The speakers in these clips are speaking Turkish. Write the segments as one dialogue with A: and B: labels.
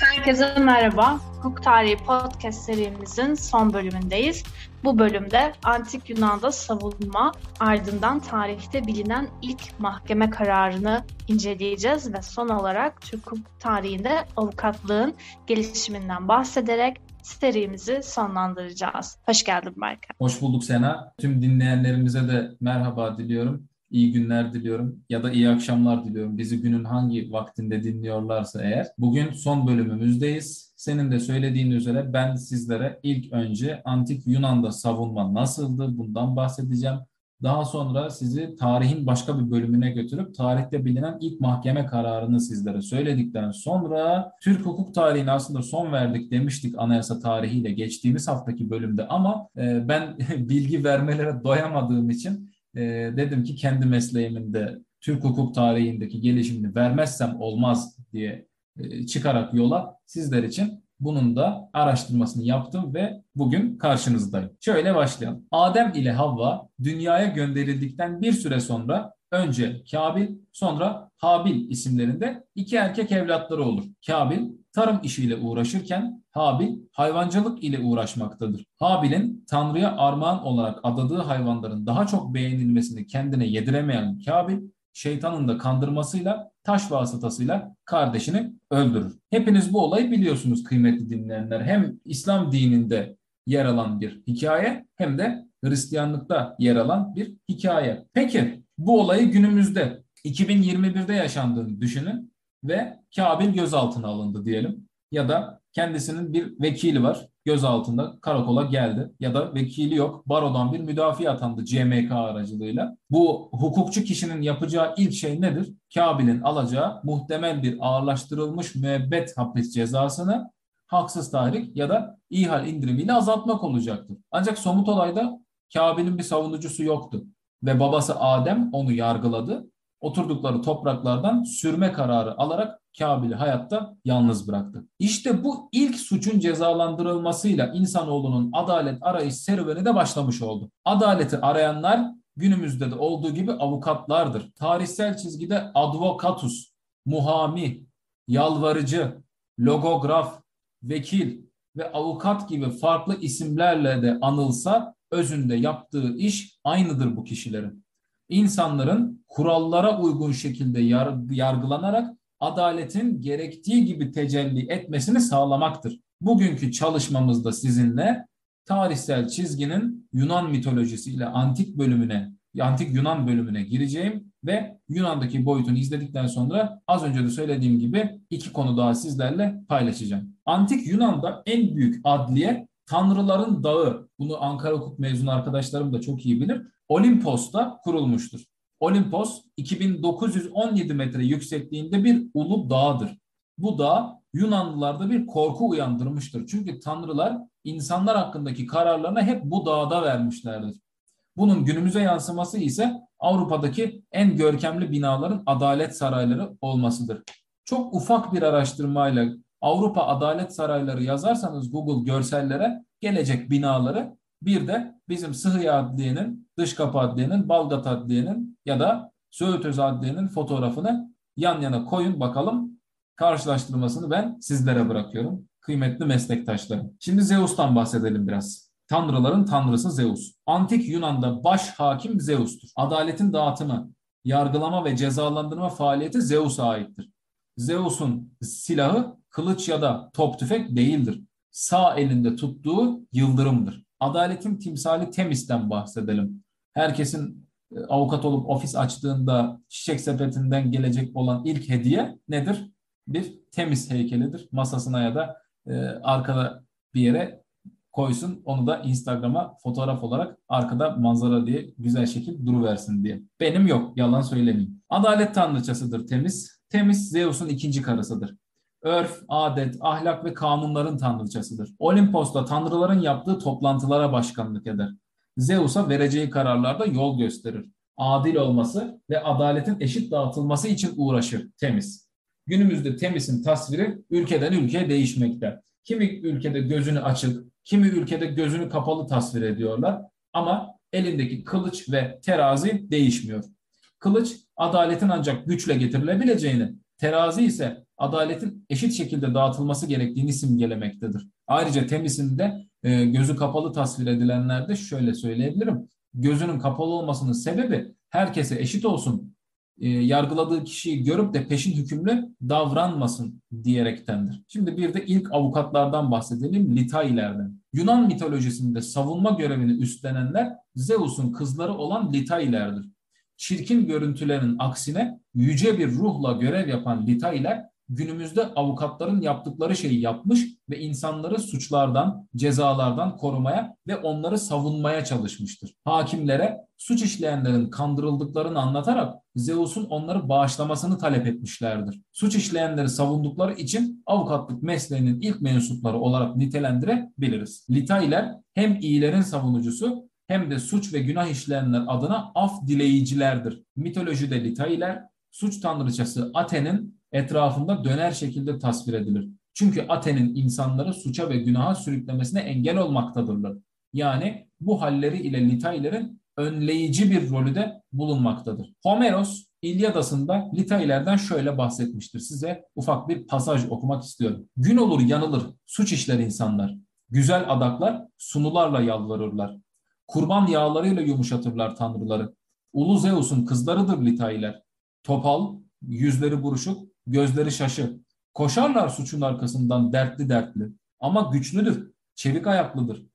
A: Herkese merhaba. Hukuk Tarihi Podcast serimizin son bölümündeyiz. Bu bölümde Antik Yunan'da savunma ardından tarihte bilinen ilk mahkeme kararını inceleyeceğiz ve son olarak Türk hukuk tarihinde avukatlığın gelişiminden bahsederek serimizi sonlandıracağız. Hoş geldin Berkan.
B: Hoş bulduk Sena. Tüm dinleyenlerimize de merhaba diliyorum iyi günler diliyorum ya da iyi akşamlar diliyorum. Bizi günün hangi vaktinde dinliyorlarsa eğer. Bugün son bölümümüzdeyiz. Senin de söylediğin üzere ben sizlere ilk önce antik Yunan'da savunma nasıldı bundan bahsedeceğim. Daha sonra sizi tarihin başka bir bölümüne götürüp tarihte bilinen ilk mahkeme kararını sizlere söyledikten sonra Türk hukuk tarihine aslında son verdik demiştik anayasa tarihiyle geçtiğimiz haftaki bölümde ama e, ben bilgi vermelere doyamadığım için e, dedim ki kendi mesleğimin de Türk hukuk tarihindeki gelişimini vermezsem olmaz diye e, çıkarak yola sizler için bunun da araştırmasını yaptım ve bugün karşınızdayım. Şöyle başlayalım. Adem ile Havva dünyaya gönderildikten bir süre sonra önce Kabil sonra Habil isimlerinde iki erkek evlatları olur. Kabil tarım işiyle uğraşırken Habil hayvancılık ile uğraşmaktadır. Habil'in Tanrı'ya armağan olarak adadığı hayvanların daha çok beğenilmesini kendine yediremeyen Kabil, şeytanın da kandırmasıyla taş vasıtasıyla kardeşini öldürür. Hepiniz bu olayı biliyorsunuz kıymetli dinleyenler. Hem İslam dininde yer alan bir hikaye hem de Hristiyanlıkta yer alan bir hikaye. Peki bu olayı günümüzde 2021'de yaşandığını düşünün ve Kabil gözaltına alındı diyelim. Ya da kendisinin bir vekili var gözaltında karakola geldi ya da vekili yok barodan bir müdafi atandı CMK aracılığıyla. Bu hukukçu kişinin yapacağı ilk şey nedir? Kabil'in alacağı muhtemel bir ağırlaştırılmış müebbet hapis cezasını haksız tahrik ya da ihal indirimiyle azaltmak olacaktır. Ancak somut olayda Kabil'in bir savunucusu yoktu ve babası Adem onu yargıladı oturdukları topraklardan sürme kararı alarak Kabil'i hayatta yalnız bıraktı. İşte bu ilk suçun cezalandırılmasıyla insanoğlunun adalet arayış serüveni de başlamış oldu. Adaleti arayanlar günümüzde de olduğu gibi avukatlardır. Tarihsel çizgide advokatus, muhami, yalvarıcı, logograf, vekil ve avukat gibi farklı isimlerle de anılsa özünde yaptığı iş aynıdır bu kişilerin insanların kurallara uygun şekilde yargılanarak adaletin gerektiği gibi tecelli etmesini sağlamaktır. Bugünkü çalışmamızda sizinle tarihsel çizginin Yunan mitolojisiyle antik bölümüne, antik Yunan bölümüne gireceğim ve Yunan'daki boyutunu izledikten sonra az önce de söylediğim gibi iki konu daha sizlerle paylaşacağım. Antik Yunan'da en büyük adliye Tanrıların Dağı. Bunu Ankara Hukuk mezunu arkadaşlarım da çok iyi bilir. Olimpos'ta kurulmuştur. Olimpos 2917 metre yüksekliğinde bir ulu dağdır. Bu dağ Yunanlılarda bir korku uyandırmıştır. Çünkü tanrılar insanlar hakkındaki kararlarını hep bu dağda vermişlerdir. Bunun günümüze yansıması ise Avrupa'daki en görkemli binaların adalet sarayları olmasıdır. Çok ufak bir araştırmayla Avrupa adalet sarayları yazarsanız Google görsellere gelecek binaları bir de bizim Sıhhiye Adliye'nin, Dış Kapı Adliye'nin, Balgat Adliye'nin ya da Söğütöz Adliye'nin fotoğrafını yan yana koyun bakalım. Karşılaştırmasını ben sizlere bırakıyorum. Kıymetli meslektaşlarım. Şimdi Zeus'tan bahsedelim biraz. Tanrıların tanrısı Zeus. Antik Yunan'da baş hakim Zeus'tur. Adaletin dağıtımı, yargılama ve cezalandırma faaliyeti Zeus'a aittir. Zeus'un silahı kılıç ya da top tüfek değildir. Sağ elinde tuttuğu yıldırımdır. Adaletin timsali Temis'ten bahsedelim. Herkesin e, avukat olup ofis açtığında çiçek sepetinden gelecek olan ilk hediye nedir? Bir Temis heykelidir. Masasına ya da e, arkada bir yere koysun. Onu da Instagram'a fotoğraf olarak arkada manzara diye güzel şekil duruversin diye. Benim yok. Yalan söylemeyeyim. Adalet tanrıçasıdır Temis. Temis Zeus'un ikinci karısıdır örf, adet, ahlak ve kanunların tanrıçasıdır. Olimpos'ta tanrıların yaptığı toplantılara başkanlık eder. Zeus'a vereceği kararlarda yol gösterir. Adil olması ve adaletin eşit dağıtılması için uğraşır Temiz. Günümüzde Temiz'in tasviri ülkeden ülkeye değişmekte. Kimi ülkede gözünü açık, kimi ülkede gözünü kapalı tasvir ediyorlar. Ama elindeki kılıç ve terazi değişmiyor. Kılıç adaletin ancak güçle getirilebileceğini, terazi ise adaletin eşit şekilde dağıtılması gerektiğini simgelemektedir. Ayrıca Temis'inde e, gözü kapalı tasvir edilenlerde şöyle söyleyebilirim. Gözünün kapalı olmasının sebebi herkese eşit olsun, e, yargıladığı kişiyi görüp de peşin hükümlü davranmasın diyerektendir. Şimdi bir de ilk avukatlardan bahsedelim, Litailerden. Yunan mitolojisinde savunma görevini üstlenenler Zeus'un kızları olan Litailerdir. Çirkin görüntülerin aksine yüce bir ruhla görev yapan Litailer günümüzde avukatların yaptıkları şeyi yapmış ve insanları suçlardan, cezalardan korumaya ve onları savunmaya çalışmıştır. Hakimlere suç işleyenlerin kandırıldıklarını anlatarak Zeus'un onları bağışlamasını talep etmişlerdir. Suç işleyenleri savundukları için avukatlık mesleğinin ilk mensupları olarak nitelendirebiliriz. Litailer hem iyilerin savunucusu hem de suç ve günah işleyenler adına af dileyicilerdir. Mitolojide Litailer suç tanrıçası Aten'in etrafında döner şekilde tasvir edilir. Çünkü Aten'in insanları suça ve günaha sürüklemesine engel olmaktadırlar. Yani bu halleri ile Litailerin önleyici bir rolü de bulunmaktadır. Homeros İlyadası'nda Litailerden şöyle bahsetmiştir. Size ufak bir pasaj okumak istiyorum. Gün olur yanılır, suç işler insanlar. Güzel adaklar sunularla yalvarırlar. Kurban yağlarıyla yumuşatırlar tanrıları. Ulu Zeus'un kızlarıdır Litailer. Topal, yüzleri buruşuk, gözleri şaşı. Koşarlar suçun arkasından dertli dertli. Ama güçlüdür, çevik ayaklıdır.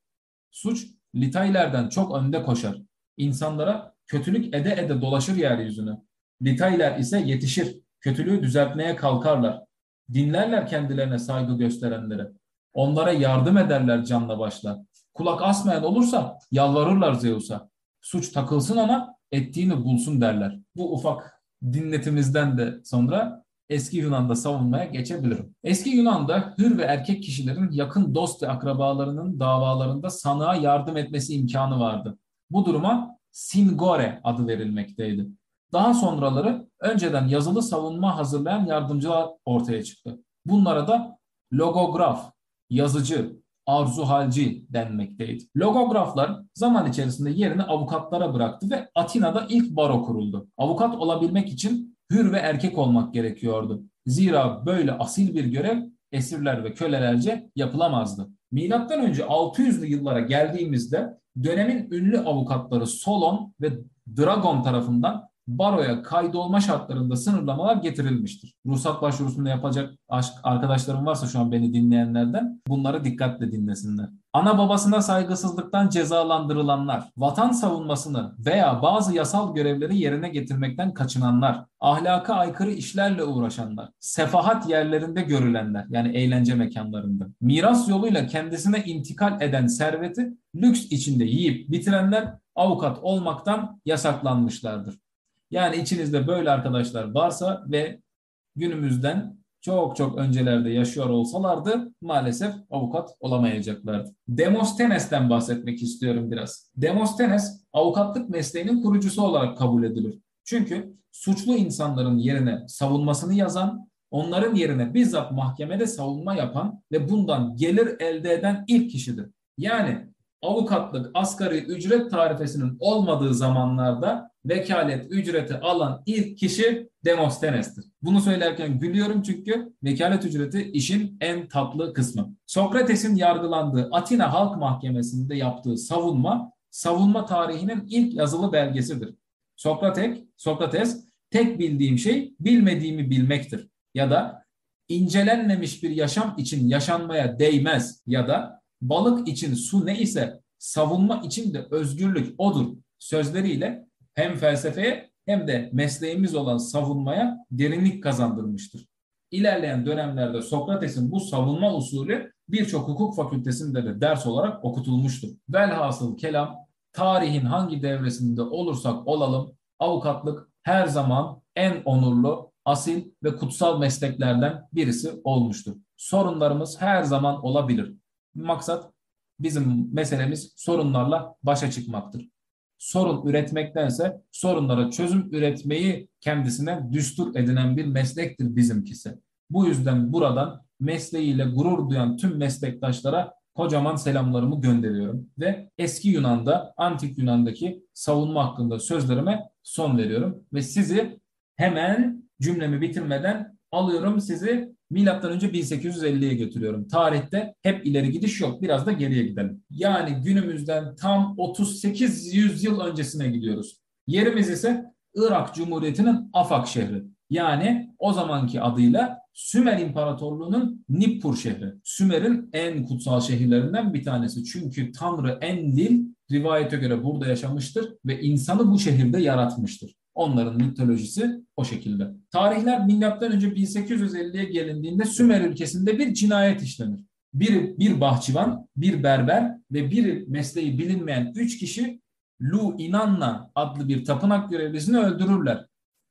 B: Suç Litaylerden çok önde koşar. İnsanlara kötülük ede ede dolaşır yeryüzünü. Litayler ise yetişir, kötülüğü düzeltmeye kalkarlar. Dinlerler kendilerine saygı gösterenleri. Onlara yardım ederler canla başla. Kulak asmayan olursa yalvarırlar Zeus'a. Suç takılsın ona, ettiğini bulsun derler. Bu ufak dinletimizden de sonra eski Yunan'da savunmaya geçebilirim. Eski Yunan'da hür ve erkek kişilerin yakın dost ve akrabalarının davalarında sanığa yardım etmesi imkanı vardı. Bu duruma singore adı verilmekteydi. Daha sonraları önceden yazılı savunma hazırlayan yardımcılar ortaya çıktı. Bunlara da logograf, yazıcı, arzuhalci denmekteydi. Logograflar zaman içerisinde yerini avukatlara bıraktı ve Atina'da ilk baro kuruldu. Avukat olabilmek için hür ve erkek olmak gerekiyordu. Zira böyle asil bir görev esirler ve kölelerce yapılamazdı. Milattan önce 600'lü yıllara geldiğimizde dönemin ünlü avukatları Solon ve Dragon tarafından baroya kaydolma şartlarında sınırlamalar getirilmiştir. Ruhsat başvurusunda yapacak arkadaşlarım varsa şu an beni dinleyenlerden bunları dikkatle dinlesinler. Ana babasına saygısızlıktan cezalandırılanlar, vatan savunmasını veya bazı yasal görevleri yerine getirmekten kaçınanlar, ahlaka aykırı işlerle uğraşanlar, sefahat yerlerinde görülenler yani eğlence mekanlarında, miras yoluyla kendisine intikal eden serveti lüks içinde yiyip bitirenler avukat olmaktan yasaklanmışlardır. Yani içinizde böyle arkadaşlar varsa ve günümüzden çok çok öncelerde yaşıyor olsalardı maalesef avukat olamayacaklardı. Demostenes'ten bahsetmek istiyorum biraz. Demostenes avukatlık mesleğinin kurucusu olarak kabul edilir. Çünkü suçlu insanların yerine savunmasını yazan, onların yerine bizzat mahkemede savunma yapan ve bundan gelir elde eden ilk kişidir. Yani avukatlık asgari ücret tarifesinin olmadığı zamanlarda vekalet ücreti alan ilk kişi Demostenes'tir. Bunu söylerken gülüyorum çünkü vekalet ücreti işin en tatlı kısmı. Sokrates'in yargılandığı Atina Halk Mahkemesi'nde yaptığı savunma, savunma tarihinin ilk yazılı belgesidir. Sokrates, Sokrates tek bildiğim şey bilmediğimi bilmektir. Ya da incelenmemiş bir yaşam için yaşanmaya değmez ya da balık için su ne ise savunma için de özgürlük odur sözleriyle hem felsefeye hem de mesleğimiz olan savunmaya derinlik kazandırmıştır. İlerleyen dönemlerde Sokrates'in bu savunma usulü birçok hukuk fakültesinde de ders olarak okutulmuştur. Velhasıl kelam tarihin hangi devresinde olursak olalım avukatlık her zaman en onurlu, asil ve kutsal mesleklerden birisi olmuştur. Sorunlarımız her zaman olabilir. Maksat bizim meselemiz sorunlarla başa çıkmaktır sorun üretmektense sorunlara çözüm üretmeyi kendisine düstur edinen bir meslektir bizimkisi. Bu yüzden buradan mesleğiyle gurur duyan tüm meslektaşlara kocaman selamlarımı gönderiyorum ve eski Yunan'da, antik Yunan'daki savunma hakkında sözlerime son veriyorum ve sizi hemen cümlemi bitirmeden alıyorum sizi milattan önce 1850'ye götürüyorum. Tarihte hep ileri gidiş yok. Biraz da geriye gidelim. Yani günümüzden tam 38 yüzyıl öncesine gidiyoruz. Yerimiz ise Irak Cumhuriyeti'nin Afak şehri. Yani o zamanki adıyla Sümer İmparatorluğu'nun Nippur şehri. Sümer'in en kutsal şehirlerinden bir tanesi. Çünkü Tanrı Enlil rivayete göre burada yaşamıştır ve insanı bu şehirde yaratmıştır. Onların mitolojisi o şekilde. Tarihler milattan önce 1850'ye gelindiğinde Sümer ülkesinde bir cinayet işlenir. Bir, bir bahçıvan, bir berber ve bir mesleği bilinmeyen üç kişi Lu Inanna adlı bir tapınak görevlisini öldürürler.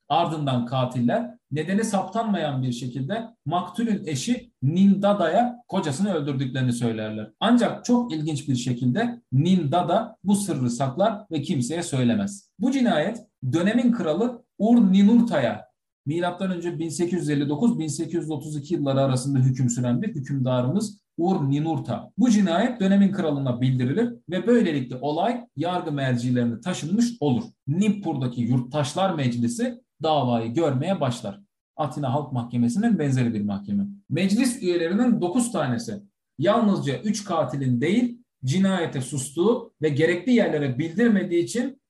B: Ardından katiller nedeni saptanmayan bir şekilde maktulün eşi Nindada'ya kocasını öldürdüklerini söylerler. Ancak çok ilginç bir şekilde Nindada bu sırrı saklar ve kimseye söylemez. Bu cinayet dönemin kralı Ur Ninurta'ya milattan önce 1859-1832 yılları arasında hüküm süren bir hükümdarımız Ur Ninurta. Bu cinayet dönemin kralına bildirilir ve böylelikle olay yargı mercilerine taşınmış olur. Nippur'daki Yurttaşlar Meclisi davayı görmeye başlar. Atina Halk Mahkemesi'nin benzeri bir mahkeme. Meclis üyelerinin 9 tanesi yalnızca 3 katilin değil cinayete sustuğu ve gerekli yerlere bildirmediği için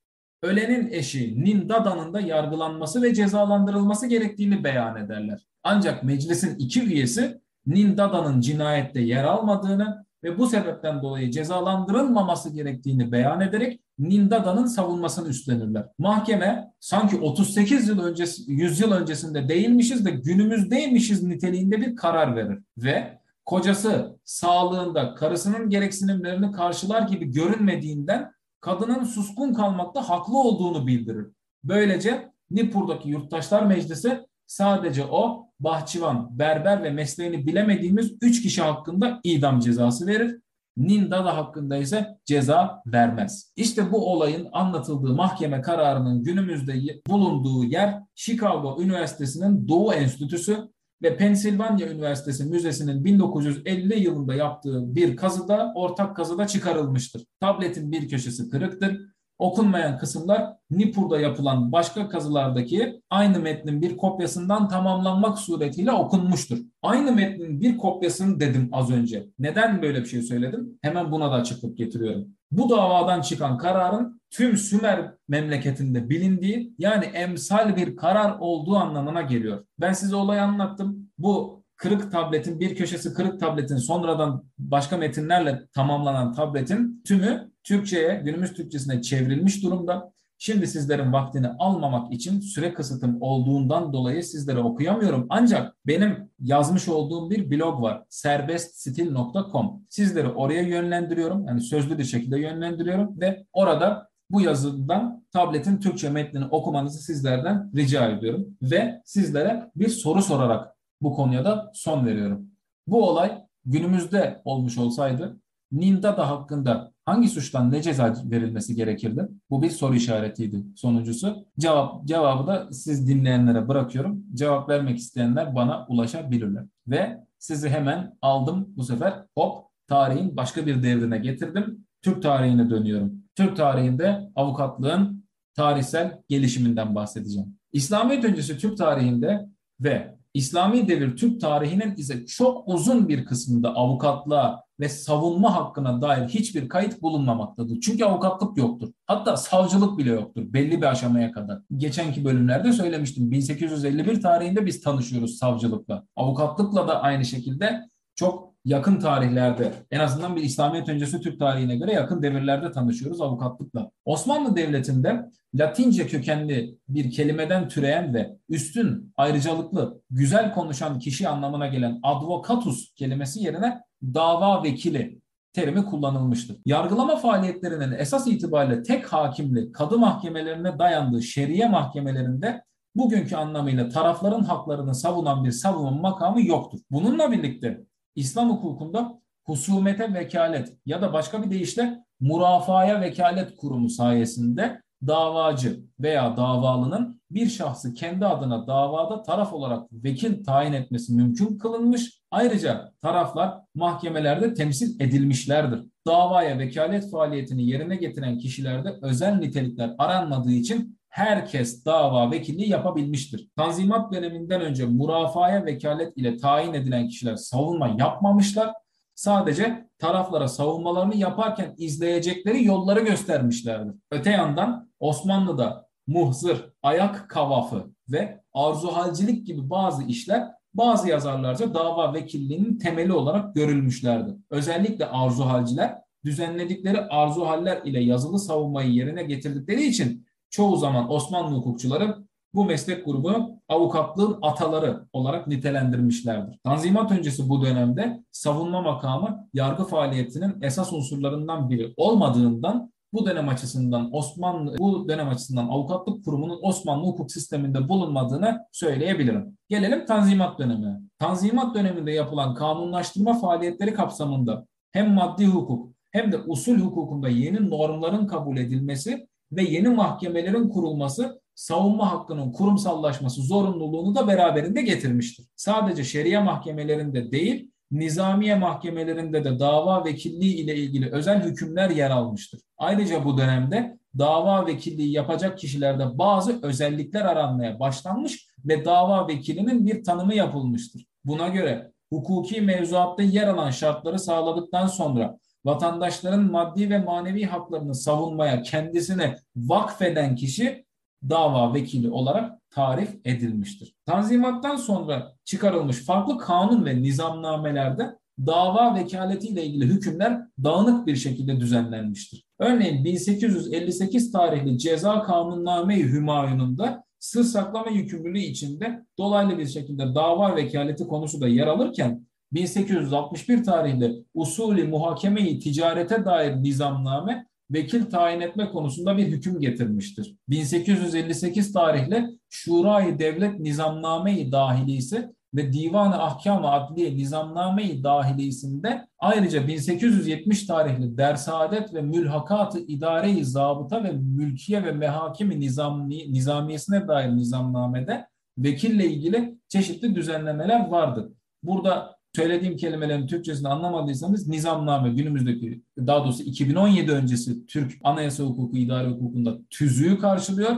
B: ölenin eşi Nindada'nın da yargılanması ve cezalandırılması gerektiğini beyan ederler. Ancak meclisin iki üyesi Nindada'nın cinayette yer almadığını ve bu sebepten dolayı cezalandırılmaması gerektiğini beyan ederek Nindada'nın savunmasını üstlenirler. Mahkeme sanki 38 yıl öncesi, 100 yıl öncesinde değilmişiz de günümüzdeymişiz niteliğinde bir karar verir. Ve kocası sağlığında karısının gereksinimlerini karşılar gibi görünmediğinden kadının suskun kalmakta haklı olduğunu bildirir. Böylece Nippur'daki Yurttaşlar Meclisi sadece o bahçıvan, berber ve mesleğini bilemediğimiz üç kişi hakkında idam cezası verir. Nindada hakkında ise ceza vermez. İşte bu olayın anlatıldığı mahkeme kararının günümüzde bulunduğu yer Chicago Üniversitesi'nin Doğu Enstitüsü ve Pensilvanya Üniversitesi Müzesi'nin 1950 yılında yaptığı bir kazıda, ortak kazıda çıkarılmıştır. Tabletin bir köşesi kırıktır Okunmayan kısımlar Nippur'da yapılan başka kazılardaki aynı metnin bir kopyasından tamamlanmak suretiyle okunmuştur. Aynı metnin bir kopyasını dedim az önce. Neden böyle bir şey söyledim? Hemen buna da açıklık getiriyorum. Bu davadan çıkan kararın tüm Sümer memleketinde bilindiği yani emsal bir karar olduğu anlamına geliyor. Ben size olayı anlattım. Bu kırık tabletin bir köşesi kırık tabletin sonradan başka metinlerle tamamlanan tabletin tümü Türkçe'ye günümüz Türkçesine çevrilmiş durumda. Şimdi sizlerin vaktini almamak için süre kısıtım olduğundan dolayı sizlere okuyamıyorum. Ancak benim yazmış olduğum bir blog var. serbeststil.com. Sizleri oraya yönlendiriyorum. Yani sözlü bir şekilde yönlendiriyorum ve orada bu yazıdan tabletin Türkçe metnini okumanızı sizlerden rica ediyorum. Ve sizlere bir soru sorarak bu konuya da son veriyorum. Bu olay günümüzde olmuş olsaydı Nindada hakkında hangi suçtan ne ceza verilmesi gerekirdi? Bu bir soru işaretiydi sonuncusu. Cevap cevabı da siz dinleyenlere bırakıyorum. Cevap vermek isteyenler bana ulaşabilirler. Ve sizi hemen aldım bu sefer hop tarihin başka bir devrine getirdim. Türk tarihine dönüyorum. Türk tarihinde avukatlığın tarihsel gelişiminden bahsedeceğim. İslamiyet öncesi Türk tarihinde ve İslami devir Türk tarihinin ise çok uzun bir kısmında avukatlığa ve savunma hakkına dair hiçbir kayıt bulunmamaktadır. Çünkü avukatlık yoktur. Hatta savcılık bile yoktur belli bir aşamaya kadar. Geçenki bölümlerde söylemiştim. 1851 tarihinde biz tanışıyoruz savcılıkla. Avukatlıkla da aynı şekilde çok yakın tarihlerde en azından bir İslamiyet öncesi Türk tarihine göre yakın devirlerde tanışıyoruz avukatlıkla. Osmanlı Devleti'nde Latince kökenli bir kelimeden türeyen ve üstün, ayrıcalıklı, güzel konuşan kişi anlamına gelen advokatus kelimesi yerine dava vekili terimi kullanılmıştır. Yargılama faaliyetlerinin esas itibariyle tek hakimli kadı mahkemelerine dayandığı şeriye mahkemelerinde bugünkü anlamıyla tarafların haklarını savunan bir savunma makamı yoktur. Bununla birlikte İslam hukukunda husumete vekalet ya da başka bir deyişle murafaya vekalet kurumu sayesinde davacı veya davalının bir şahsı kendi adına davada taraf olarak vekil tayin etmesi mümkün kılınmış. Ayrıca taraflar mahkemelerde temsil edilmişlerdir. Davaya vekalet faaliyetini yerine getiren kişilerde özel nitelikler aranmadığı için herkes dava vekilliği yapabilmiştir. Tanzimat döneminden önce murafaya vekalet ile tayin edilen kişiler savunma yapmamışlar. Sadece taraflara savunmalarını yaparken izleyecekleri yolları göstermişlerdir. Öte yandan Osmanlı'da muhzır, ayak kavafı ve arzuhalcilik gibi bazı işler bazı yazarlarca dava vekilliğinin temeli olarak görülmüşlerdi. Özellikle arzuhalciler düzenledikleri arzuhaller ile yazılı savunmayı yerine getirdikleri için çoğu zaman Osmanlı hukukçuları bu meslek grubunu avukatlığın ataları olarak nitelendirmişlerdir. Tanzimat öncesi bu dönemde savunma makamı yargı faaliyetinin esas unsurlarından biri olmadığından bu dönem açısından Osmanlı bu dönem açısından avukatlık kurumunun Osmanlı hukuk sisteminde bulunmadığını söyleyebilirim. Gelelim Tanzimat dönemine. Tanzimat döneminde yapılan kanunlaştırma faaliyetleri kapsamında hem maddi hukuk hem de usul hukukunda yeni normların kabul edilmesi ve yeni mahkemelerin kurulması savunma hakkının kurumsallaşması zorunluluğunu da beraberinde getirmiştir. Sadece şeria mahkemelerinde değil, nizamiye mahkemelerinde de dava vekilliği ile ilgili özel hükümler yer almıştır. Ayrıca bu dönemde dava vekilliği yapacak kişilerde bazı özellikler aranmaya başlanmış ve dava vekilinin bir tanımı yapılmıştır. Buna göre hukuki mevzuatta yer alan şartları sağladıktan sonra vatandaşların maddi ve manevi haklarını savunmaya kendisine vakfeden kişi dava vekili olarak tarif edilmiştir. Tanzimattan sonra çıkarılmış farklı kanun ve nizamnamelerde dava vekaletiyle ilgili hükümler dağınık bir şekilde düzenlenmiştir. Örneğin 1858 tarihli Ceza Kanunname-i Hümayun'unda sır saklama yükümlülüğü içinde dolaylı bir şekilde dava vekaleti konusu da yer alırken 1861 tarihli usulü muhakeme-i ticarete dair nizamname vekil tayin etme konusunda bir hüküm getirmiştir. 1858 tarihli Şurayı Devlet Nizamname-i Dahilisi ve Divan-ı Ahkam-ı Adliye Nizamname-i Dahilisinde ayrıca 1870 tarihli Dersadet ve Mülhakat-ı İdare-i Zabıta ve Mülkiye ve Mehakimi Nizami, Nizamiyesine dair nizamnamede vekille ilgili çeşitli düzenlemeler vardır. Burada söylediğim kelimelerin Türkçesini anlamadıysanız nizamname günümüzdeki daha doğrusu 2017 öncesi Türk anayasa hukuku, idare hukukunda tüzüğü karşılıyor.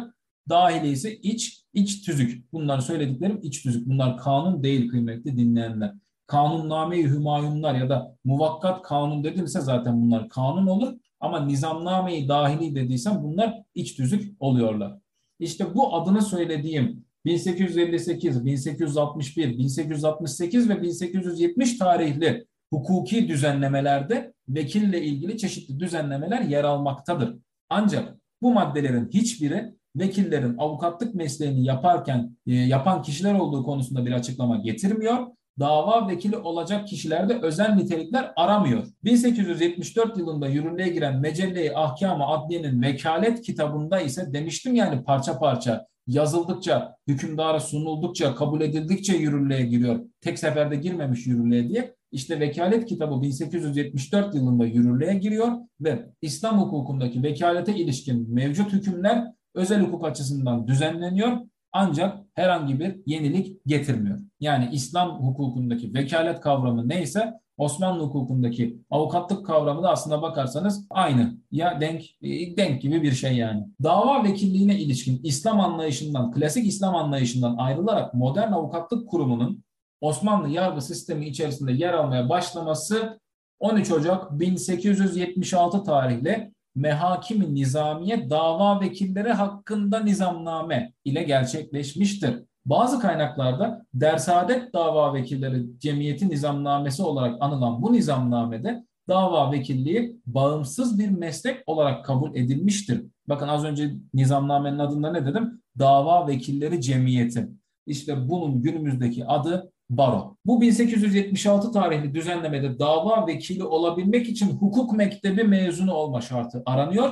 B: Dahili ise iç, iç tüzük. Bunlar söylediklerim iç tüzük. Bunlar kanun değil kıymetli dinleyenler. Kanunname-i hümayunlar ya da muvakkat kanun dedimse zaten bunlar kanun olur. Ama nizamname-i dahili dediysem bunlar iç tüzük oluyorlar. İşte bu adını söylediğim 1858, 1861, 1868 ve 1870 tarihli hukuki düzenlemelerde vekille ilgili çeşitli düzenlemeler yer almaktadır. Ancak bu maddelerin hiçbiri vekillerin avukatlık mesleğini yaparken e, yapan kişiler olduğu konusunda bir açıklama getirmiyor. Dava vekili olacak kişilerde özel nitelikler aramıyor. 1874 yılında yürürlüğe giren Mecelle-i Ahkam-ı Adliye'nin vekalet kitabında ise demiştim yani parça parça yazıldıkça, hükümdara sunuldukça, kabul edildikçe yürürlüğe giriyor. Tek seferde girmemiş yürürlüğe diye. İşte vekalet kitabı 1874 yılında yürürlüğe giriyor ve İslam hukukundaki vekalete ilişkin mevcut hükümler özel hukuk açısından düzenleniyor ancak herhangi bir yenilik getirmiyor. Yani İslam hukukundaki vekalet kavramı neyse Osmanlı hukukundaki avukatlık kavramı da aslında bakarsanız aynı. Ya denk e, denk gibi bir şey yani. Dava vekilliğine ilişkin İslam anlayışından, klasik İslam anlayışından ayrılarak modern avukatlık kurumunun Osmanlı yargı sistemi içerisinde yer almaya başlaması 13 Ocak 1876 tarihli Mehakimi Nizamiye dava vekilleri hakkında nizamname ile gerçekleşmiştir. Bazı kaynaklarda Dersadet Dava Vekilleri Cemiyeti Nizamnamesi olarak anılan bu nizamnamede dava vekilliği bağımsız bir meslek olarak kabul edilmiştir. Bakın az önce nizamnamenin adında ne dedim? Dava Vekilleri Cemiyeti. İşte bunun günümüzdeki adı baro. Bu 1876 tarihli düzenlemede dava vekili olabilmek için hukuk mektebi mezunu olma şartı aranıyor.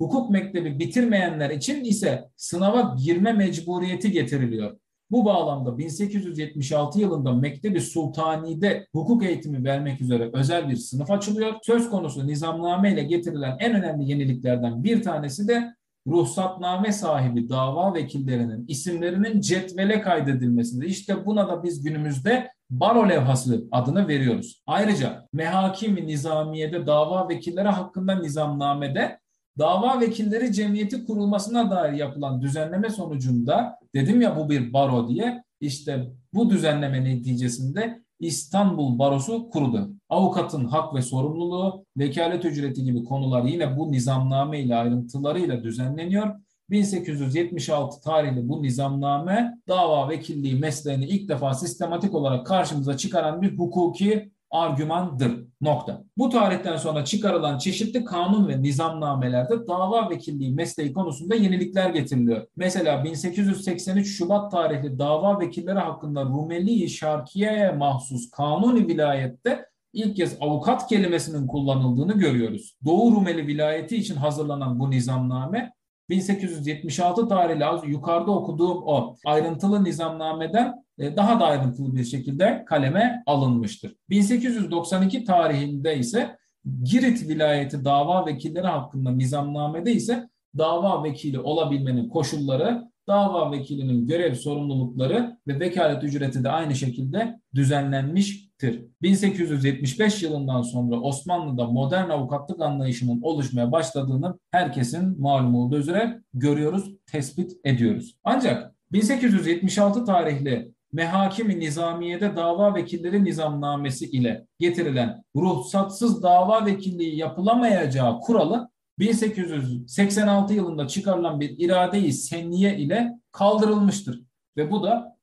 B: Hukuk mektebi bitirmeyenler için ise sınava girme mecburiyeti getiriliyor. Bu bağlamda 1876 yılında Mektebi Sultani'de hukuk eğitimi vermek üzere özel bir sınıf açılıyor. Söz konusu nizamname ile getirilen en önemli yeniliklerden bir tanesi de ruhsatname sahibi dava vekillerinin isimlerinin cetvele kaydedilmesinde. İşte buna da biz günümüzde baro levhası adını veriyoruz. Ayrıca mehakimi nizamiyede dava vekilleri hakkında nizamnamede Dava Vekilleri Cemiyeti kurulmasına dair yapılan düzenleme sonucunda dedim ya bu bir baro diye işte bu düzenleme neticesinde İstanbul Barosu kuruldu. Avukatın hak ve sorumluluğu, vekalet ücreti gibi konular yine bu nizamname ile ayrıntılarıyla düzenleniyor. 1876 tarihli bu nizamname dava vekilliği mesleğini ilk defa sistematik olarak karşımıza çıkaran bir hukuki argümandır. Nokta. Bu tarihten sonra çıkarılan çeşitli kanun ve nizamnamelerde dava vekilliği mesleği konusunda yenilikler getiriliyor. Mesela 1883 Şubat tarihli dava vekilleri hakkında Rumeli Şarkiye'ye mahsus kanuni vilayette ilk kez avukat kelimesinin kullanıldığını görüyoruz. Doğu Rumeli vilayeti için hazırlanan bu nizamname 1876 tarihli az yukarıda okuduğum o ayrıntılı nizamnameden e, daha da ayrıntılı bir şekilde kaleme alınmıştır. 1892 tarihinde ise Girit vilayeti dava vekilleri hakkında nizamnamede ise dava vekili olabilmenin koşulları, dava vekilinin görev sorumlulukları ve vekalet ücreti de aynı şekilde düzenlenmiştir. 1875 yılından sonra Osmanlı'da modern avukatlık anlayışının oluşmaya başladığını herkesin malum olduğu üzere görüyoruz, tespit ediyoruz. Ancak 1876 tarihli Mehakimi Nizamiye'de dava vekilleri nizamnamesi ile getirilen ruhsatsız dava vekilliği yapılamayacağı kuralı 1886 yılında çıkarılan bir irade-i senniye ile kaldırılmıştır. Ve bu da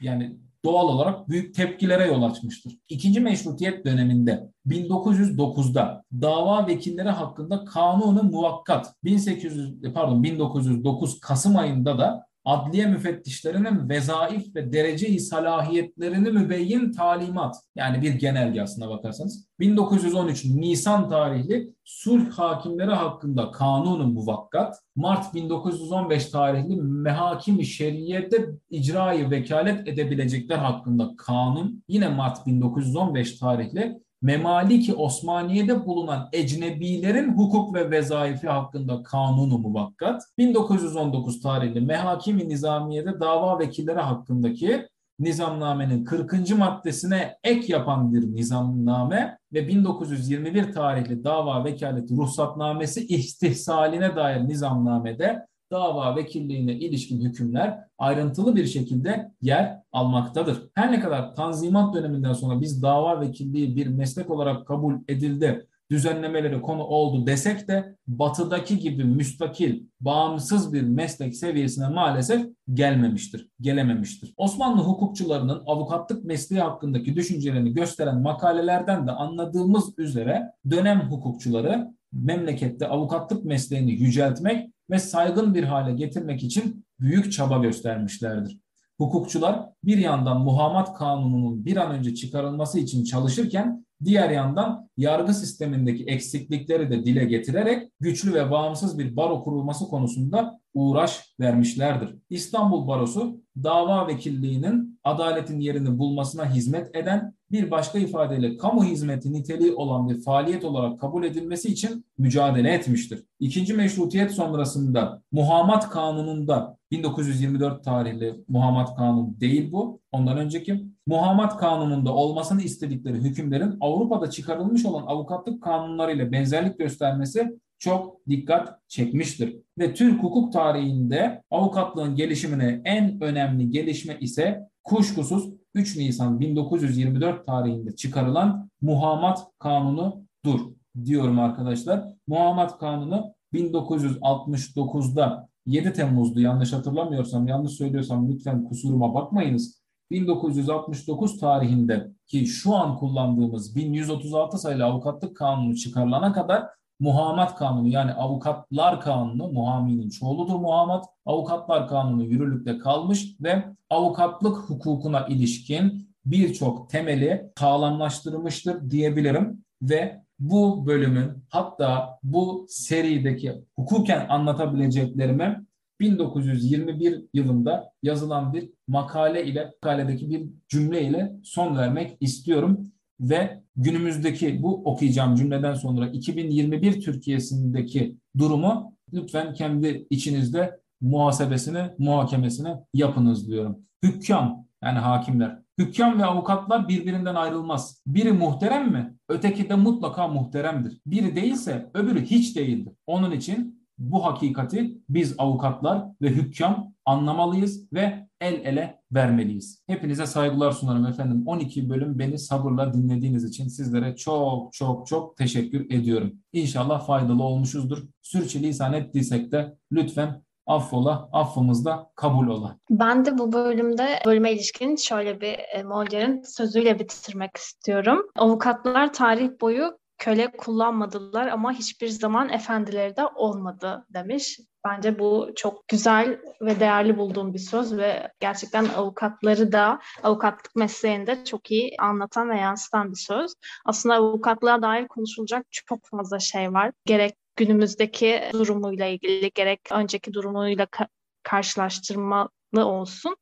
B: yani doğal olarak büyük tepkilere yol açmıştır. İkinci meşrutiyet döneminde 1909'da dava vekilleri hakkında kanunu muvakkat 1800 pardon 1909 Kasım ayında da adliye müfettişlerinin vezaif ve derece-i salahiyetlerini mübeyyin talimat yani bir genelge aslına bakarsanız. 1913 Nisan tarihli sulh hakimleri hakkında kanunu muvakkat Mart 1915 tarihli mehakimi şeriyette icrayı vekalet edebilecekler hakkında kanun yine Mart 1915 tarihli Memaliki Osmaniye'de bulunan ecnebilerin hukuk ve vezaifi hakkında kanunu muvakkat, 1919 tarihli Mehakimi Nizamiye'de dava vekilleri hakkındaki nizamnamenin 40. maddesine ek yapan bir nizamname ve 1921 tarihli dava vekaleti ruhsatnamesi istihsaline dair nizamnamede dava vekilliğine ilişkin hükümler ayrıntılı bir şekilde yer almaktadır. Her ne kadar Tanzimat döneminden sonra biz dava vekilliği bir meslek olarak kabul edildi, düzenlemeleri konu oldu desek de batıdaki gibi müstakil, bağımsız bir meslek seviyesine maalesef gelmemiştir, gelememiştir. Osmanlı hukukçularının avukatlık mesleği hakkındaki düşüncelerini gösteren makalelerden de anladığımız üzere dönem hukukçuları memlekette avukatlık mesleğini yüceltmek ve saygın bir hale getirmek için büyük çaba göstermişlerdir. Hukukçular bir yandan muhamat kanununun bir an önce çıkarılması için çalışırken diğer yandan yargı sistemindeki eksiklikleri de dile getirerek güçlü ve bağımsız bir baro kurulması konusunda uğraş vermişlerdir. İstanbul Barosu dava vekilliğinin adaletin yerini bulmasına hizmet eden bir başka ifadeyle kamu hizmeti niteliği olan bir faaliyet olarak kabul edilmesi için mücadele etmiştir. İkinci meşrutiyet sonrasında Muhammed Kanunu'nda 1924 tarihli Muhammed Kanunu değil bu. Ondan önceki Muhammed Kanunu'nda olmasını istedikleri hükümlerin Avrupa'da çıkarılmış olan avukatlık kanunlarıyla benzerlik göstermesi çok dikkat çekmiştir. Ve Türk hukuk tarihinde avukatlığın gelişimine en önemli gelişme ise kuşkusuz 3 Nisan 1924 tarihinde çıkarılan Muhammed Kanunu'dur diyorum arkadaşlar. Muhammed Kanunu 1969'da 7 Temmuz'du yanlış hatırlamıyorsam, yanlış söylüyorsam lütfen kusuruma bakmayınız. 1969 tarihinde ki şu an kullandığımız 1136 sayılı avukatlık kanunu çıkarılana kadar Muhammed Kanunu yani Avukatlar Kanunu, muhaminin çoğuludur muhammed, Avukatlar Kanunu yürürlükte kalmış ve avukatlık hukukuna ilişkin birçok temeli sağlamlaştırmıştır diyebilirim ve bu bölümün hatta bu serideki hukuken anlatabileceklerimi 1921 yılında yazılan bir makale ile makaledeki bir cümle ile son vermek istiyorum ve günümüzdeki bu okuyacağım cümleden sonra 2021 Türkiye'sindeki durumu lütfen kendi içinizde muhasebesini, muhakemesini yapınız diyorum. Hükkam yani hakimler Hükkem ve avukatlar birbirinden ayrılmaz. Biri muhterem mi? Öteki de mutlaka muhteremdir. Biri değilse öbürü hiç değildir. Onun için bu hakikati biz avukatlar ve hükkem anlamalıyız ve el ele vermeliyiz. Hepinize saygılar sunarım efendim. 12 bölüm beni sabırla dinlediğiniz için sizlere çok çok çok teşekkür ediyorum. İnşallah faydalı olmuşuzdur. Sürçülisan ettiysek de lütfen affola, affımız da kabul ola.
A: Ben de bu bölümde bölüme ilişkin şöyle bir e, Moller'in sözüyle bitirmek istiyorum. Avukatlar tarih boyu köle kullanmadılar ama hiçbir zaman efendileri de olmadı demiş. Bence bu çok güzel ve değerli bulduğum bir söz ve gerçekten avukatları da avukatlık mesleğinde çok iyi anlatan ve yansıtan bir söz. Aslında avukatlığa dair konuşulacak çok fazla şey var. Gerek günümüzdeki durumuyla ilgili gerek önceki durumuyla ka- karşılaştırmalı olsun.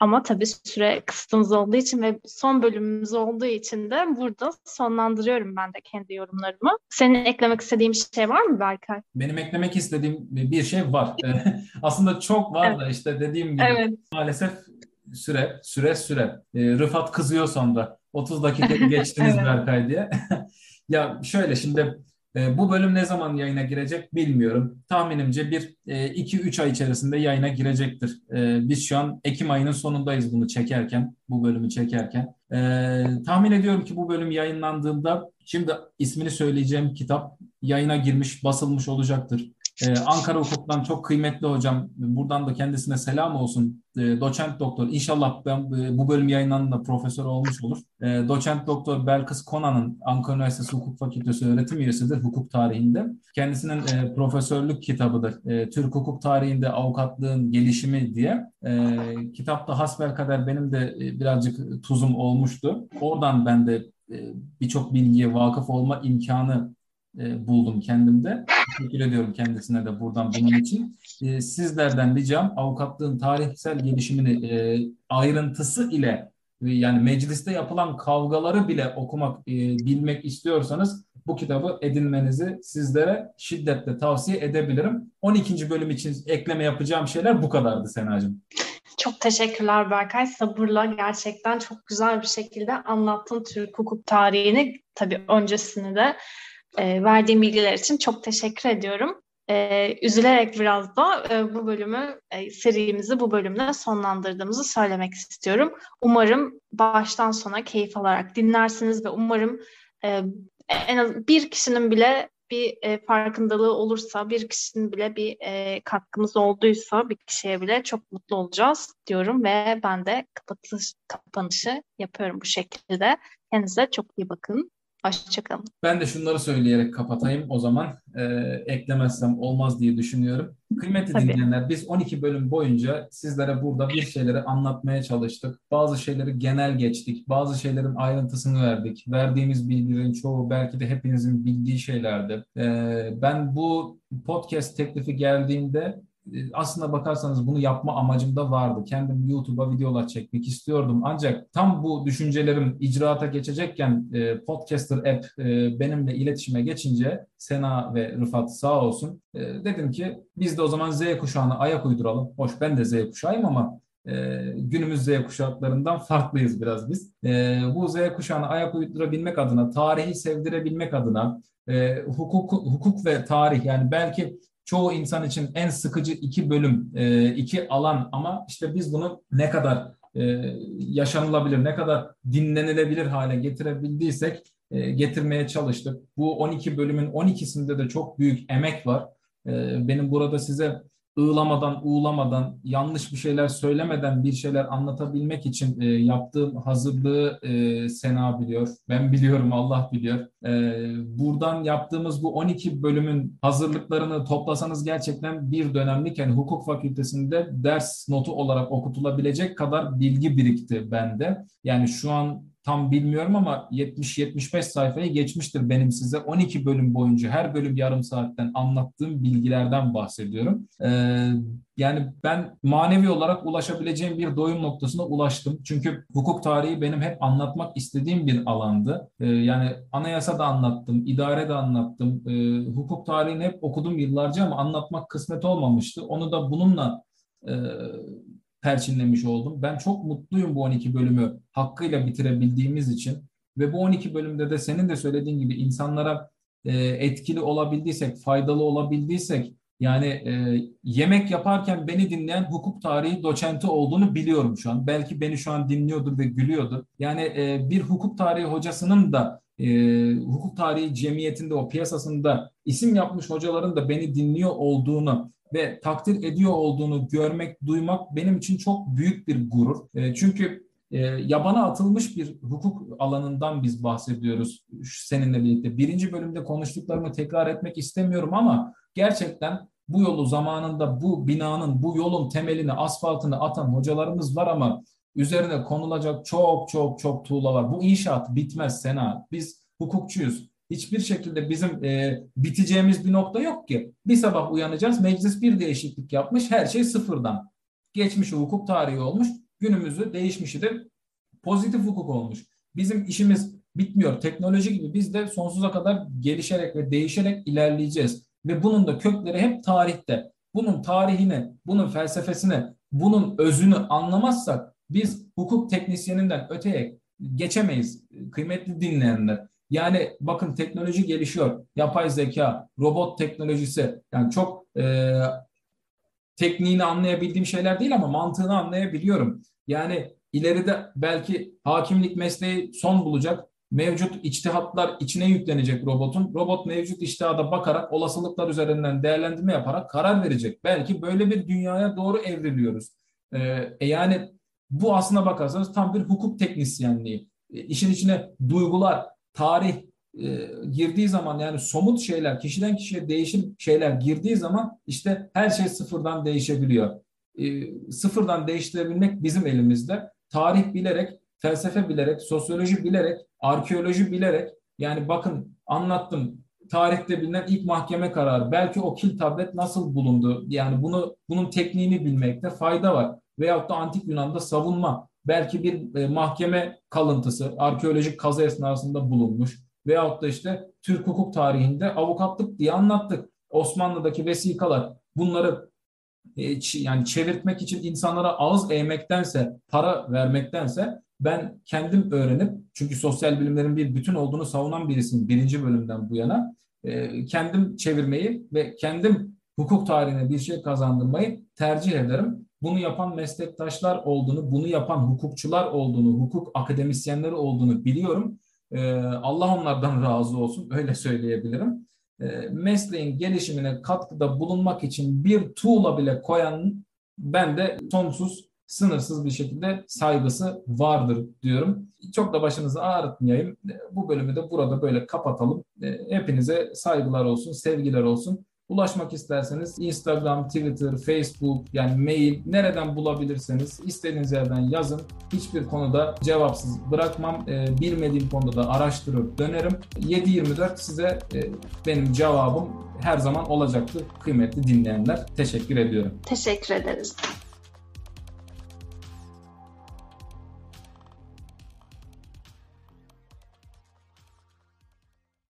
A: Ama tabii süre kısıtımız olduğu için ve son bölümümüz olduğu için de burada sonlandırıyorum ben de kendi yorumlarımı. Senin eklemek istediğin bir şey var mı Berkay?
B: Benim eklemek istediğim bir şey var. Aslında çok var evet. da işte dediğim gibi evet. maalesef süre, süre, süre. Rıfat kızıyor sonra. 30 dakika geçtiniz evet. Berkay diye. ya şöyle şimdi e, bu bölüm ne zaman yayına girecek bilmiyorum. Tahminimce bir 2-3 e, ay içerisinde yayına girecektir. E, biz şu an Ekim ayının sonundayız bunu çekerken, bu bölümü çekerken. E, tahmin ediyorum ki bu bölüm yayınlandığında şimdi ismini söyleyeceğim kitap yayına girmiş, basılmış olacaktır. Ee, Ankara Hukuk'tan çok kıymetli hocam. Buradan da kendisine selam olsun. Ee, doçent doktor. İnşallah ben e, bu bölüm yayınlandığında profesör olmuş olur. Ee, doçent doktor Belkıs Konan'ın Ankara Üniversitesi Hukuk Fakültesi öğretim üyesidir hukuk tarihinde. Kendisinin e, profesörlük kitabıdır. E, Türk hukuk tarihinde avukatlığın gelişimi diye. E, kitapta hasbelkader benim de e, birazcık tuzum olmuştu. Oradan ben de e, birçok bilgiye vakıf olma imkanı e, buldum kendimde. Teşekkür ediyorum kendisine de buradan bunun için. E, sizlerden ricam avukatlığın tarihsel gelişimini e, ayrıntısı ile yani mecliste yapılan kavgaları bile okumak, e, bilmek istiyorsanız bu kitabı edinmenizi sizlere şiddetle tavsiye edebilirim. 12. bölüm için ekleme yapacağım şeyler bu kadardı Senacığım.
A: Çok teşekkürler Berkay. Sabırla gerçekten çok güzel bir şekilde anlattın Türk hukuk tarihini. Tabii öncesini de e, verdiğim bilgiler için çok teşekkür ediyorum. E, üzülerek biraz da e, bu bölümü, e, serimizi bu bölümle sonlandırdığımızı söylemek istiyorum. Umarım baştan sona keyif alarak dinlersiniz ve umarım e, en az bir kişinin bile bir e, farkındalığı olursa, bir kişinin bile bir e, katkımız olduysa bir kişiye bile çok mutlu olacağız diyorum ve ben de kapatış, kapanışı yapıyorum bu şekilde. Kendinize çok iyi bakın. Hoşçakalın.
B: Ben de şunları söyleyerek kapatayım o zaman. E, eklemezsem olmaz diye düşünüyorum. Kıymetli Tabii. dinleyenler biz 12 bölüm boyunca sizlere burada bir şeyleri anlatmaya çalıştık. Bazı şeyleri genel geçtik. Bazı şeylerin ayrıntısını verdik. Verdiğimiz bilgilerin çoğu belki de hepinizin bildiği şeylerdi. E, ben bu podcast teklifi geldiğinde aslında bakarsanız bunu yapma amacım da vardı. Kendim YouTube'a videolar çekmek istiyordum. Ancak tam bu düşüncelerim icraata geçecekken e, Podcaster app e, benimle iletişime geçince Sena ve Rıfat sağ olsun e, dedim ki biz de o zaman Z kuşağına ayak uyduralım. Hoş ben de Z kuşağıyım ama e, günümüz Z kuşaklarından farklıyız biraz biz. E, bu Z kuşağına ayak uydurabilmek adına, tarihi sevdirebilmek adına, e, hukuk, hukuk ve tarih yani belki çoğu insan için en sıkıcı iki bölüm, e, iki alan ama işte biz bunu ne kadar e, yaşanılabilir, ne kadar dinlenilebilir hale getirebildiysek e, getirmeye çalıştık. Bu 12 bölümün 12'sinde de çok büyük emek var. Benim burada size ığlamadan, uğlamadan, yanlış bir şeyler söylemeden bir şeyler anlatabilmek için e, yaptığım hazırlığı e, Sena biliyor. Ben biliyorum, Allah biliyor. E, buradan yaptığımız bu 12 bölümün hazırlıklarını toplasanız gerçekten bir dönemlik hukuk fakültesinde ders notu olarak okutulabilecek kadar bilgi birikti bende. Yani şu an tam bilmiyorum ama 70-75 sayfayı geçmiştir benim size 12 bölüm boyunca her bölüm yarım saatten anlattığım bilgilerden bahsediyorum. Ee, yani ben manevi olarak ulaşabileceğim bir doyum noktasına ulaştım. Çünkü hukuk tarihi benim hep anlatmak istediğim bir alandı. Ee, yani anayasa da anlattım, idare de anlattım. Ee, hukuk tarihini hep okudum yıllarca ama anlatmak kısmet olmamıştı. Onu da bununla e, perçinlemiş oldum. Ben çok mutluyum bu 12 bölümü hakkıyla bitirebildiğimiz için. Ve bu 12 bölümde de senin de söylediğin gibi insanlara e, etkili olabildiysek, faydalı olabildiysek yani e, yemek yaparken beni dinleyen hukuk tarihi doçenti olduğunu biliyorum şu an. Belki beni şu an dinliyordur ve gülüyordur. Yani e, bir hukuk tarihi hocasının da e, hukuk tarihi cemiyetinde o piyasasında isim yapmış hocaların da beni dinliyor olduğunu ve takdir ediyor olduğunu görmek, duymak benim için çok büyük bir gurur. E, çünkü e, yabana atılmış bir hukuk alanından biz bahsediyoruz seninle birlikte. Birinci bölümde konuştuklarımı tekrar etmek istemiyorum ama gerçekten bu yolu zamanında bu binanın, bu yolun temelini, asfaltını atan hocalarımız var ama üzerine konulacak çok çok çok tuğla var. Bu inşaat bitmez Sena. Biz hukukçuyuz. Hiçbir şekilde bizim e, biteceğimiz bir nokta yok ki. Bir sabah uyanacağız, meclis bir değişiklik yapmış, her şey sıfırdan. Geçmiş hukuk tarihi olmuş, günümüzü değişmişidir. Pozitif hukuk olmuş. Bizim işimiz bitmiyor. Teknoloji gibi biz de sonsuza kadar gelişerek ve değişerek ilerleyeceğiz. Ve bunun da kökleri hep tarihte. Bunun tarihini, bunun felsefesini, bunun özünü anlamazsak biz hukuk teknisyeninden öteye geçemeyiz kıymetli dinleyenler. Yani bakın teknoloji gelişiyor. Yapay zeka, robot teknolojisi yani çok e, tekniğini anlayabildiğim şeyler değil ama mantığını anlayabiliyorum. Yani ileride belki hakimlik mesleği son bulacak. Mevcut içtihatlar içine yüklenecek robotun. Robot mevcut içtihada bakarak olasılıklar üzerinden değerlendirme yaparak karar verecek. Belki böyle bir dünyaya doğru evriliyoruz. Ee, yani bu aslına bakarsanız tam bir hukuk teknisyenliği. E, işin içine duygular, tarih e, girdiği zaman yani somut şeyler, kişiden kişiye değişim şeyler girdiği zaman işte her şey sıfırdan değişebiliyor. E, sıfırdan değiştirebilmek bizim elimizde. Tarih bilerek, felsefe bilerek, sosyoloji bilerek, arkeoloji bilerek yani bakın anlattım tarihte bilinen ilk mahkeme kararı. Belki o kil tablet nasıl bulundu? Yani bunu bunun tekniğini bilmekte fayda var. Veyahut da antik Yunan'da savunma. Belki bir e, mahkeme kalıntısı arkeolojik kazı esnasında bulunmuş. Veyahut da işte Türk hukuk tarihinde avukatlık diye anlattık. Osmanlı'daki vesikalar bunları e, yani çevirtmek için insanlara ağız eğmektense, para vermektense ben kendim öğrenip çünkü sosyal bilimlerin bir bütün olduğunu savunan birisiyim birinci bölümden bu yana e, kendim çevirmeyi ve kendim hukuk tarihine bir şey kazandırmayı tercih ederim. Bunu yapan meslektaşlar olduğunu, bunu yapan hukukçular olduğunu, hukuk akademisyenleri olduğunu biliyorum. E, Allah onlardan razı olsun, öyle söyleyebilirim. E, mesleğin gelişimine katkıda bulunmak için bir tuğla bile koyan ben de sonsuz sınırsız bir şekilde saygısı vardır diyorum. Çok da başınızı ağrıtmayayım. Bu bölümü de burada böyle kapatalım. Hepinize saygılar olsun, sevgiler olsun. Ulaşmak isterseniz Instagram, Twitter, Facebook yani mail nereden bulabilirseniz istediğiniz yerden yazın. Hiçbir konuda cevapsız bırakmam. E, bilmediğim konuda da araştırır dönerim. 7-24 size e, benim cevabım her zaman olacaktır kıymetli dinleyenler. Teşekkür ediyorum.
A: Teşekkür ederiz.